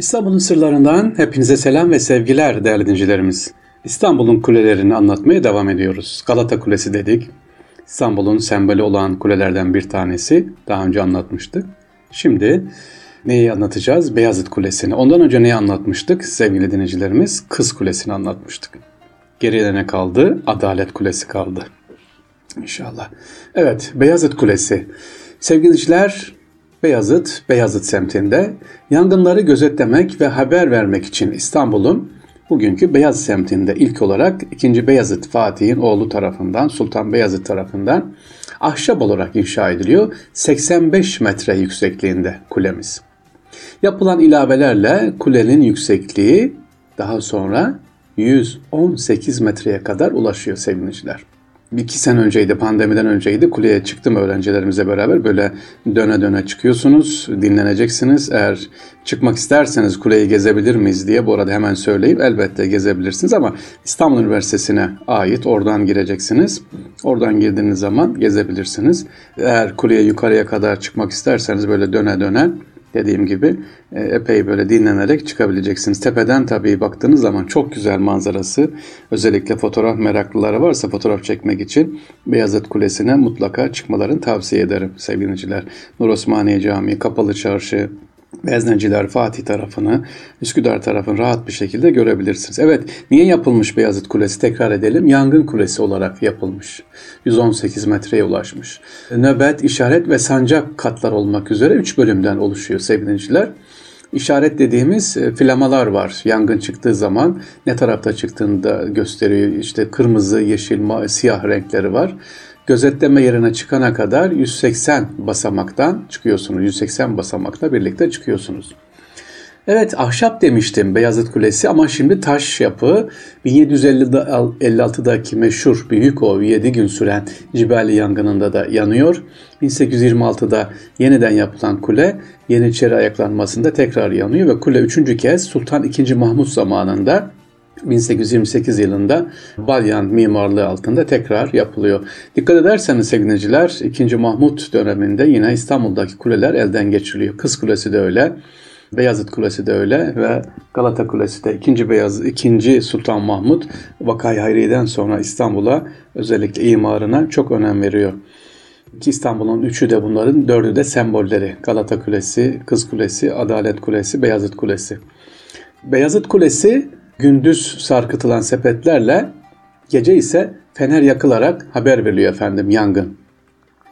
İstanbul'un sırlarından hepinize selam ve sevgiler değerli dinleyicilerimiz. İstanbul'un kulelerini anlatmaya devam ediyoruz. Galata Kulesi dedik. İstanbul'un sembolü olan kulelerden bir tanesi. Daha önce anlatmıştık. Şimdi neyi anlatacağız? Beyazıt Kulesi'ni. Ondan önce neyi anlatmıştık sevgili dinleyicilerimiz? Kız Kulesi'ni anlatmıştık. Geriye ne kaldı? Adalet Kulesi kaldı. İnşallah. Evet, Beyazıt Kulesi. Sevgili dinleyiciler, Beyazıt, Beyazıt semtinde yangınları gözetlemek ve haber vermek için İstanbul'un bugünkü Beyaz semtinde ilk olarak 2. Beyazıt Fatih'in oğlu tarafından, Sultan Beyazıt tarafından ahşap olarak inşa ediliyor. 85 metre yüksekliğinde kulemiz. Yapılan ilavelerle kulenin yüksekliği daha sonra 118 metreye kadar ulaşıyor sevgiliciler iki sene önceydi, pandemiden önceydi. Kuleye çıktım öğrencilerimize beraber. Böyle döne döne çıkıyorsunuz, dinleneceksiniz. Eğer çıkmak isterseniz kuleyi gezebilir miyiz diye bu arada hemen söyleyeyim. Elbette gezebilirsiniz ama İstanbul Üniversitesi'ne ait oradan gireceksiniz. Oradan girdiğiniz zaman gezebilirsiniz. Eğer kuleye yukarıya kadar çıkmak isterseniz böyle döne döne dediğim gibi e, epey böyle dinlenerek çıkabileceksiniz. Tepeden tabii baktığınız zaman çok güzel manzarası. Özellikle fotoğraf meraklıları varsa fotoğraf çekmek için Beyazıt Kulesi'ne mutlaka çıkmalarını tavsiye ederim sevgiliciler. Nur Osmaniye Camii, Kapalı Çarşı, Vezneciler Fatih tarafını, Üsküdar tarafını rahat bir şekilde görebilirsiniz. Evet, niye yapılmış Beyazıt Kulesi tekrar edelim. Yangın kulesi olarak yapılmış. 118 metreye ulaşmış. Nöbet, işaret ve sancak katlar olmak üzere 3 bölümden oluşuyor sevgiliciler. İşaret dediğimiz e, flamalar var. Yangın çıktığı zaman ne tarafta çıktığını da gösteriyor. İşte kırmızı, yeşil, siyah renkleri var gözetleme yerine çıkana kadar 180 basamaktan çıkıyorsunuz. 180 basamakla birlikte çıkıyorsunuz. Evet ahşap demiştim Beyazıt Kulesi ama şimdi taş yapı 1756'daki meşhur Büyük o 7 gün süren Cibali yangınında da yanıyor. 1826'da yeniden yapılan kule Yeniçeri ayaklanmasında tekrar yanıyor ve kule üçüncü kez Sultan II. Mahmut zamanında 1828 yılında Balyan mimarlığı altında tekrar yapılıyor. Dikkat ederseniz sevgiliciler 2. Mahmut döneminde yine İstanbul'daki kuleler elden geçiriliyor. Kız Kulesi de öyle. Beyazıt Kulesi de öyle ve Galata Kulesi de 2. Beyaz 2. Sultan Mahmut Vakay Hayri'den sonra İstanbul'a özellikle imarına çok önem veriyor. İstanbul'un üçü de bunların dördü de sembolleri. Galata Kulesi, Kız Kulesi, Adalet Kulesi, Beyazıt Kulesi. Beyazıt Kulesi gündüz sarkıtılan sepetlerle gece ise fener yakılarak haber veriliyor efendim yangın.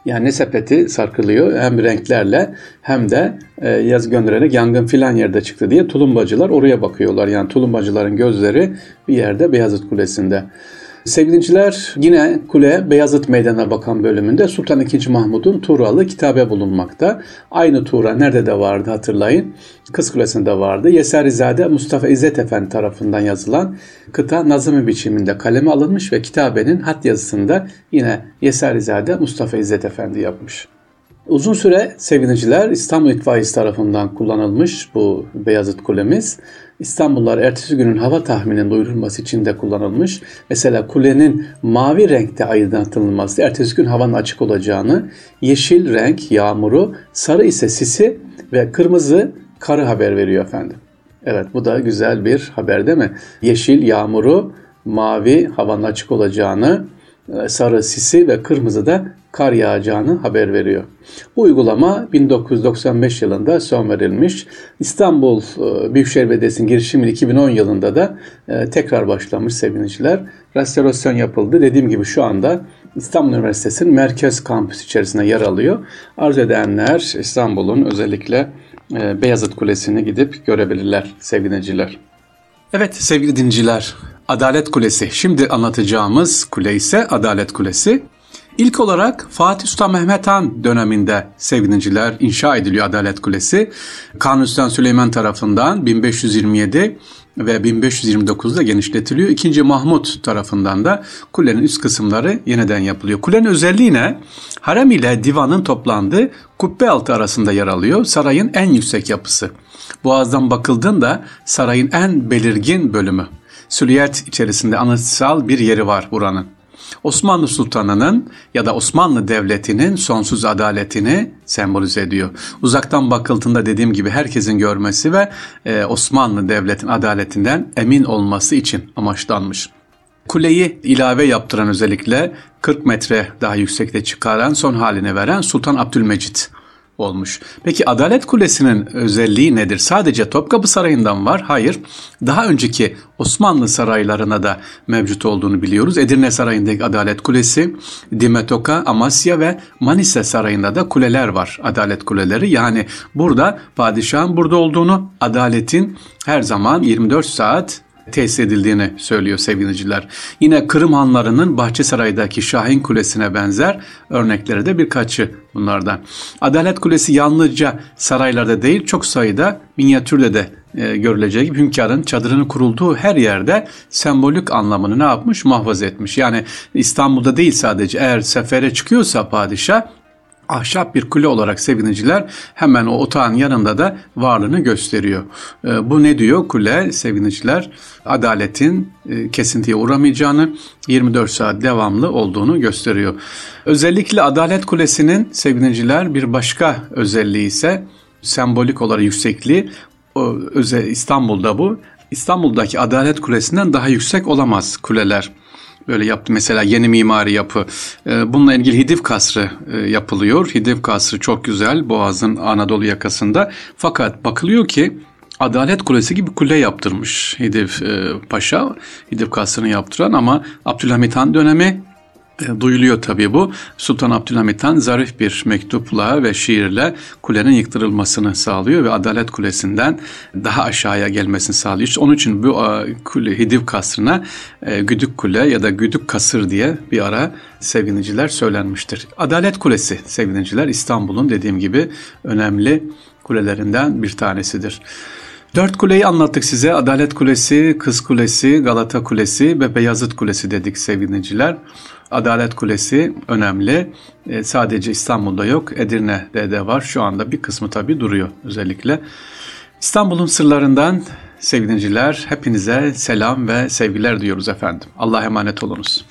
Yani sepeti sarkılıyor hem renklerle hem de e, yaz göndererek yangın filan yerde çıktı diye tulumbacılar oraya bakıyorlar. Yani tulumbacıların gözleri bir yerde Beyazıt Kulesi'nde. Sevgiliciler yine kule Beyazıt Meydanı'na bakan bölümünde Sultan II. Mahmud'un Tuğralı kitabe bulunmakta. Aynı Tuğra nerede de vardı hatırlayın. Kız Kulesi'nde vardı. Yeserizade Mustafa İzzet Efendi tarafından yazılan kıta nazımı biçiminde kaleme alınmış ve kitabenin hat yazısında yine Yeserizade Mustafa İzzet Efendi yapmış. Uzun süre sevgiliciler İstanbul İtfaiyesi tarafından kullanılmış bu Beyazıt Kulemiz. İstanbullular ertesi günün hava tahmininin duyurulması için de kullanılmış. Mesela kulenin mavi renkte aydınlatılması, ertesi gün havanın açık olacağını, yeşil renk yağmuru, sarı ise sisi ve kırmızı karı haber veriyor efendim. Evet bu da güzel bir haber değil mi? Yeşil yağmuru, mavi havanın açık olacağını, e, sarı sisi ve kırmızı da kar yağacağını haber veriyor. Bu uygulama 1995 yılında son verilmiş. İstanbul e, Büyükşehir Belediyesi'nin girişimi 2010 yılında da e, tekrar başlamış sevgiliciler. Restorasyon yapıldı. Dediğim gibi şu anda İstanbul Üniversitesi'nin merkez kampüsü içerisinde yer alıyor. Arzu edenler İstanbul'un özellikle Beyazıt Kulesi'ni gidip görebilirler sevgiliciler. Evet sevgili dinciler, Adalet Kulesi. Şimdi anlatacağımız kule ise Adalet Kulesi. İlk olarak Fatih Sultan Mehmet Han döneminde sevgiliciler inşa ediliyor Adalet Kulesi. Kanuni Sultan Süleyman tarafından 1527 ve 1529'da genişletiliyor. İkinci Mahmut tarafından da kulenin üst kısımları yeniden yapılıyor. Kulenin özelliği ne? Harem ile divanın toplandığı kubbe altı arasında yer alıyor. Sarayın en yüksek yapısı. Boğaz'dan bakıldığında sarayın en belirgin bölümü. Süliyet içerisinde anıtsal bir yeri var buranın. Osmanlı Sultanı'nın ya da Osmanlı Devleti'nin sonsuz adaletini sembolize ediyor. Uzaktan bakıldığında dediğim gibi herkesin görmesi ve e, Osmanlı Devleti'nin adaletinden emin olması için amaçlanmış. Kuleyi ilave yaptıran özellikle 40 metre daha yüksekte çıkaran son haline veren Sultan Abdülmecit olmuş. Peki Adalet Kulesi'nin özelliği nedir? Sadece Topkapı Sarayı'ndan var? Hayır. Daha önceki Osmanlı saraylarına da mevcut olduğunu biliyoruz. Edirne Sarayı'ndaki Adalet Kulesi, Dimetoka, Amasya ve Manisa Sarayı'nda da kuleler var. Adalet kuleleri. Yani burada padişahın burada olduğunu, adaletin her zaman 24 saat tesis edildiğini söylüyor sevgiliciler. Yine Kırım Hanları'nın Bahçesaray'daki Şahin Kulesi'ne benzer örnekleri de birkaçı bunlardan. Adalet Kulesi yalnızca saraylarda değil çok sayıda minyatürde de e, görüleceği gibi hünkârın çadırının kurulduğu her yerde sembolik anlamını ne yapmış? Muhafaza etmiş. Yani İstanbul'da değil sadece eğer sefere çıkıyorsa padişah ahşap bir kule olarak seviniciler hemen o otağın yanında da varlığını gösteriyor. Ee, bu ne diyor kule seviniciler? Adaletin e, kesintiye uğramayacağını 24 saat devamlı olduğunu gösteriyor. Özellikle Adalet Kulesi'nin seviniciler bir başka özelliği ise sembolik olarak yüksekliği o İstanbul'da bu. İstanbul'daki Adalet Kulesi'nden daha yüksek olamaz kuleler böyle yaptı. Mesela yeni mimari yapı. Ee, bununla ilgili Hidiv Kasrı e, yapılıyor. Hidiv Kasrı çok güzel Boğaz'ın Anadolu yakasında. Fakat bakılıyor ki Adalet Kulesi gibi kule yaptırmış Hidiv e, Paşa. Hidiv Kasrı'nı yaptıran ama Abdülhamit Han dönemi duyuluyor tabii bu. Sultan Abdülhamit Han zarif bir mektupla ve şiirle kulenin yıktırılmasını sağlıyor ve Adalet Kulesi'nden daha aşağıya gelmesini sağlıyor. Onun için bu e, kule, Hidiv Kasrı'na e, Güdük Kule ya da Güdük Kasır diye bir ara seviniciler söylenmiştir. Adalet Kulesi seviniciler İstanbul'un dediğim gibi önemli kulelerinden bir tanesidir. Dört kuleyi anlattık size. Adalet Kulesi, Kız Kulesi, Galata Kulesi ve Beyazıt Kulesi dedik sevgiliciler. Adalet Kulesi önemli. E, sadece İstanbul'da yok, Edirne'de de var. Şu anda bir kısmı tabii duruyor özellikle. İstanbul'un sırlarından sevgiliciler hepinize selam ve sevgiler diyoruz efendim. Allah'a emanet olunuz.